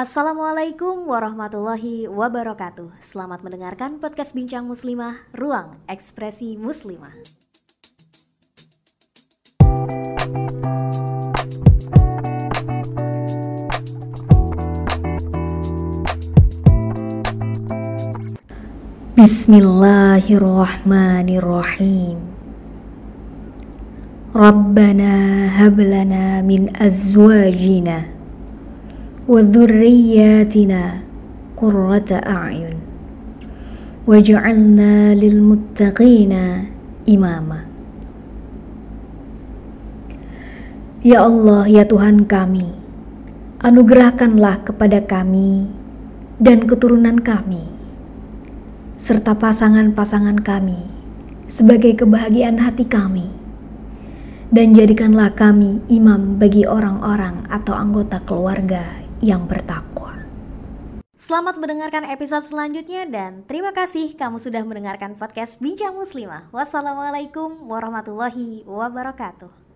Assalamualaikum warahmatullahi wabarakatuh. Selamat mendengarkan podcast Bincang Muslimah, Ruang Ekspresi Muslimah. Bismillahirrahmanirrahim. Rabbana hablana min azwajina وذرياتنا قرة أعين وجعلنا للمتقين إماما Ya Allah, ya Tuhan kami, anugerahkanlah kepada kami dan keturunan kami, serta pasangan-pasangan kami sebagai kebahagiaan hati kami dan jadikanlah kami imam bagi orang-orang atau anggota keluarga yang bertakwa. Selamat mendengarkan episode selanjutnya dan terima kasih kamu sudah mendengarkan podcast Bincang Muslimah. Wassalamualaikum warahmatullahi wabarakatuh.